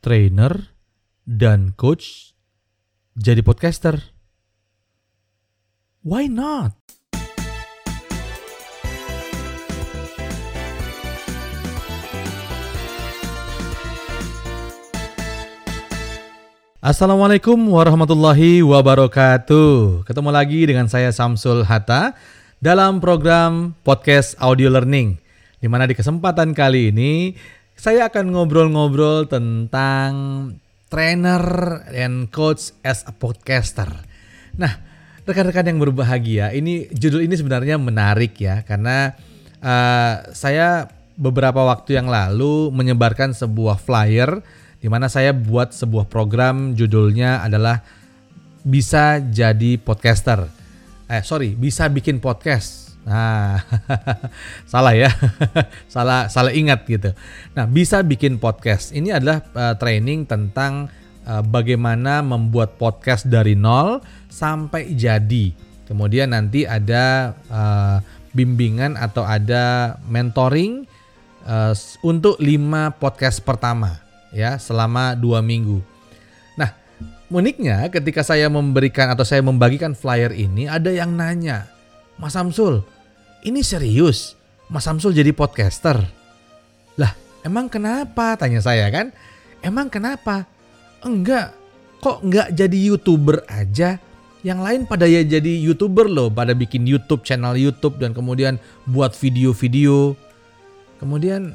trainer, dan coach jadi podcaster. Why not? Assalamualaikum warahmatullahi wabarakatuh. Ketemu lagi dengan saya Samsul Hatta dalam program podcast audio learning. Di mana di kesempatan kali ini saya akan ngobrol-ngobrol tentang trainer and coach as a podcaster. Nah, rekan-rekan yang berbahagia, ini judul ini sebenarnya menarik ya karena uh, saya beberapa waktu yang lalu menyebarkan sebuah flyer di mana saya buat sebuah program judulnya adalah bisa jadi podcaster. Eh sorry, bisa bikin podcast. Nah, salah ya, salah salah ingat gitu. Nah, bisa bikin podcast. Ini adalah uh, training tentang uh, bagaimana membuat podcast dari nol sampai jadi. Kemudian nanti ada uh, bimbingan atau ada mentoring uh, untuk lima podcast pertama ya selama dua minggu. Nah, uniknya ketika saya memberikan atau saya membagikan flyer ini ada yang nanya, Mas Samsul, ini serius? Mas Samsul jadi podcaster? Lah, emang kenapa? Tanya saya kan. Emang kenapa? Enggak, kok enggak jadi youtuber aja? Yang lain pada ya jadi youtuber loh, pada bikin YouTube channel YouTube dan kemudian buat video-video. Kemudian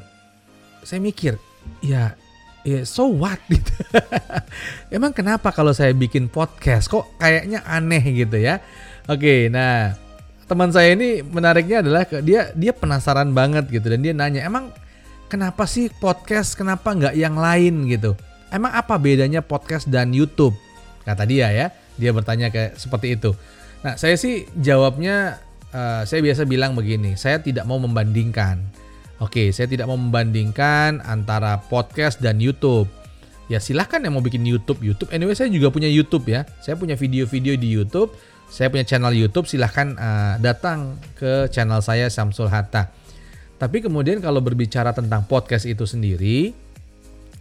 saya mikir, ya ya so what gitu. Emang kenapa kalau saya bikin podcast kok kayaknya aneh gitu ya? Oke, nah teman saya ini menariknya adalah dia dia penasaran banget gitu dan dia nanya emang kenapa sih podcast kenapa nggak yang lain gitu? Emang apa bedanya podcast dan YouTube? Kata dia ya, dia bertanya kayak seperti itu. Nah saya sih jawabnya uh, saya biasa bilang begini, saya tidak mau membandingkan Oke, saya tidak mau membandingkan antara podcast dan YouTube. Ya silahkan yang mau bikin YouTube, YouTube. Anyway, saya juga punya YouTube ya. Saya punya video-video di YouTube. Saya punya channel YouTube. Silahkan uh, datang ke channel saya Samsul Hatta. Tapi kemudian kalau berbicara tentang podcast itu sendiri,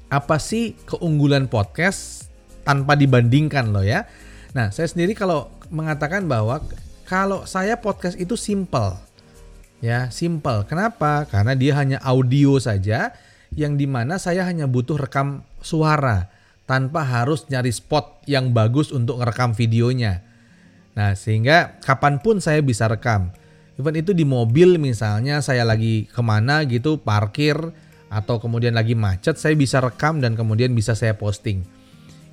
apa sih keunggulan podcast tanpa dibandingkan loh ya? Nah, saya sendiri kalau mengatakan bahwa kalau saya podcast itu simple Ya, simple. Kenapa? Karena dia hanya audio saja yang di mana saya hanya butuh rekam suara tanpa harus nyari spot yang bagus untuk merekam videonya. Nah, sehingga kapan pun saya bisa rekam. Even itu di mobil misalnya saya lagi ke mana gitu parkir atau kemudian lagi macet saya bisa rekam dan kemudian bisa saya posting.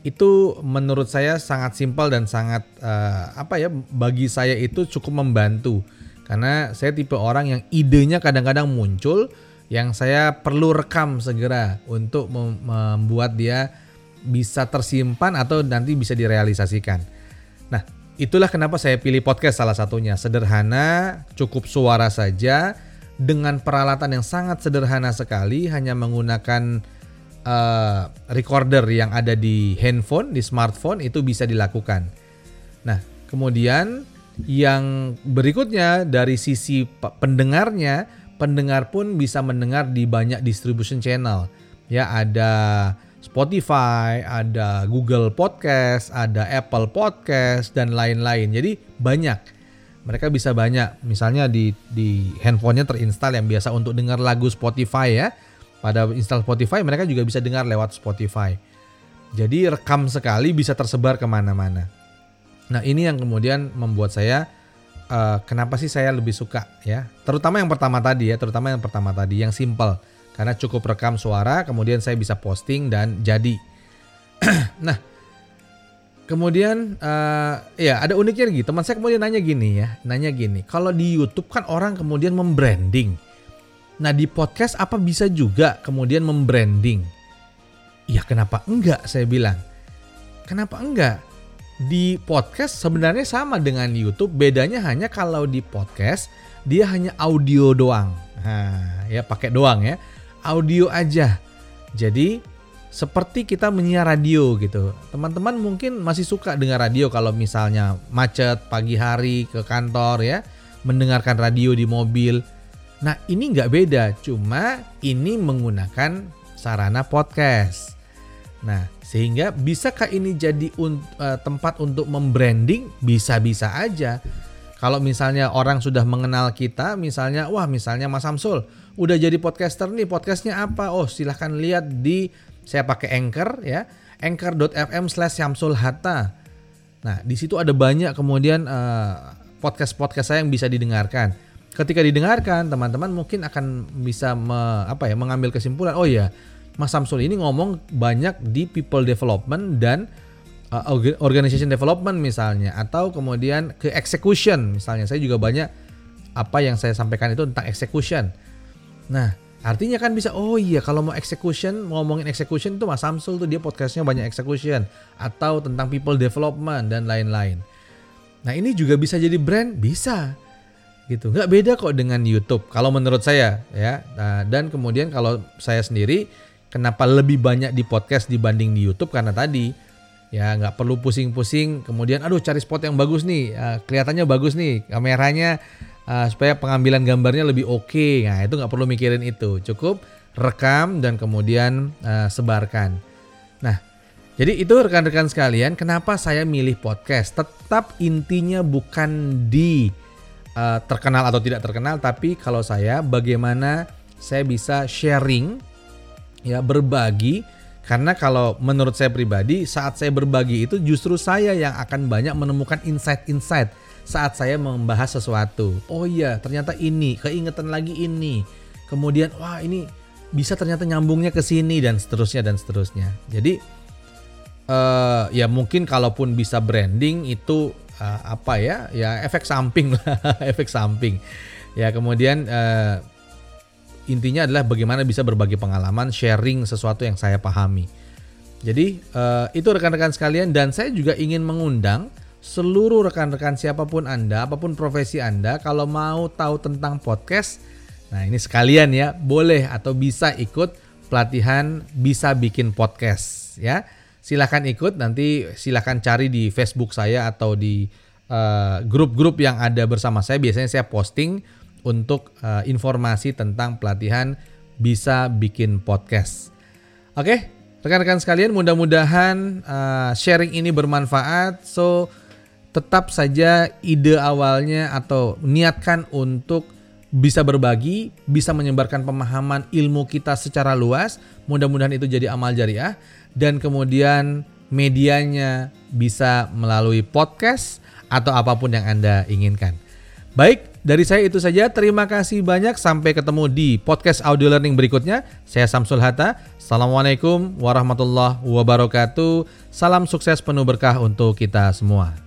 Itu menurut saya sangat simpel dan sangat uh, apa ya bagi saya itu cukup membantu karena saya tipe orang yang idenya kadang-kadang muncul yang saya perlu rekam segera untuk membuat dia bisa tersimpan atau nanti bisa direalisasikan. Itulah kenapa saya pilih podcast salah satunya. Sederhana, cukup suara saja dengan peralatan yang sangat sederhana sekali hanya menggunakan uh, recorder yang ada di handphone, di smartphone itu bisa dilakukan. Nah, kemudian yang berikutnya dari sisi pendengarnya, pendengar pun bisa mendengar di banyak distribution channel. Ya, ada Spotify, ada Google Podcast, ada Apple Podcast dan lain-lain. Jadi banyak. Mereka bisa banyak. Misalnya di di handphonenya terinstall yang biasa untuk dengar lagu Spotify ya. Pada install Spotify mereka juga bisa dengar lewat Spotify. Jadi rekam sekali bisa tersebar ke mana-mana. Nah ini yang kemudian membuat saya uh, kenapa sih saya lebih suka ya, terutama yang pertama tadi ya, terutama yang pertama tadi yang simple karena cukup rekam suara, kemudian saya bisa posting dan jadi. nah kemudian uh, ya ada uniknya lagi, teman saya kemudian nanya gini ya, nanya gini, kalau di YouTube kan orang kemudian membranding, nah di podcast apa bisa juga kemudian membranding? Ya kenapa enggak saya bilang, kenapa enggak? di podcast sebenarnya sama dengan YouTube, bedanya hanya kalau di podcast dia hanya audio doang. Nah, ya pakai doang ya. Audio aja. Jadi seperti kita menyiar radio gitu. Teman-teman mungkin masih suka dengar radio kalau misalnya macet pagi hari ke kantor ya, mendengarkan radio di mobil. Nah, ini nggak beda, cuma ini menggunakan sarana podcast. Nah, sehingga bisakah ini jadi un, uh, tempat untuk membranding? Bisa-bisa aja. Kalau misalnya orang sudah mengenal kita, misalnya, wah misalnya Mas Samsul, udah jadi podcaster nih, podcastnya apa? Oh silahkan lihat di, saya pakai Anchor ya, anchor.fm slash Samsul Hatta. Nah di situ ada banyak kemudian uh, podcast-podcast saya yang bisa didengarkan. Ketika didengarkan, teman-teman mungkin akan bisa me, apa ya mengambil kesimpulan. Oh ya, Mas Samsul ini ngomong banyak di people development dan uh, organization development misalnya atau kemudian ke execution misalnya. Saya juga banyak apa yang saya sampaikan itu tentang execution. Nah, artinya kan bisa oh iya kalau mau execution, ngomongin execution itu Mas Samsul tuh dia podcastnya banyak execution atau tentang people development dan lain-lain. Nah, ini juga bisa jadi brand, bisa gitu nggak beda kok dengan YouTube kalau menurut saya ya nah, dan kemudian kalau saya sendiri Kenapa lebih banyak di podcast dibanding di YouTube? Karena tadi ya nggak perlu pusing-pusing. Kemudian aduh cari spot yang bagus nih, uh, kelihatannya bagus nih, kameranya uh, supaya pengambilan gambarnya lebih oke. Okay. Nah itu nggak perlu mikirin itu, cukup rekam dan kemudian uh, sebarkan. Nah jadi itu rekan-rekan sekalian, kenapa saya milih podcast? Tetap intinya bukan di uh, terkenal atau tidak terkenal, tapi kalau saya bagaimana saya bisa sharing ya berbagi karena kalau menurut saya pribadi saat saya berbagi itu justru saya yang akan banyak menemukan insight-insight saat saya membahas sesuatu. Oh iya, ternyata ini, keingetan lagi ini. Kemudian wah ini bisa ternyata nyambungnya ke sini dan seterusnya dan seterusnya. Jadi uh, ya mungkin kalaupun bisa branding itu uh, apa ya? Ya efek samping lah, efek samping. Ya kemudian uh, intinya adalah bagaimana bisa berbagi pengalaman, sharing sesuatu yang saya pahami. Jadi uh, itu rekan-rekan sekalian dan saya juga ingin mengundang seluruh rekan-rekan siapa pun Anda, apa pun profesi Anda, kalau mau tahu tentang podcast, nah ini sekalian ya, boleh atau bisa ikut pelatihan bisa bikin podcast ya. Silahkan ikut, nanti silahkan cari di Facebook saya atau di eh, grup-grup uh, yang ada bersama saya. Biasanya saya posting untuk uh, informasi tentang pelatihan bisa bikin podcast. Oke, rekan-rekan sekalian, mudah-mudahan uh, sharing ini bermanfaat. So, tetap saja ide awalnya atau niatkan untuk bisa berbagi, bisa menyebarkan pemahaman ilmu kita secara luas. Mudah-mudahan itu jadi amal jariah dan kemudian medianya bisa melalui podcast atau apa pun yang Anda inginkan. Baik, dari saya itu saja. Terima kasih banyak. Sampai ketemu di podcast audio learning berikutnya. Saya Samsul Hatta. Assalamualaikum warahmatullahi wabarakatuh. Salam sukses penuh berkah untuk kita semua.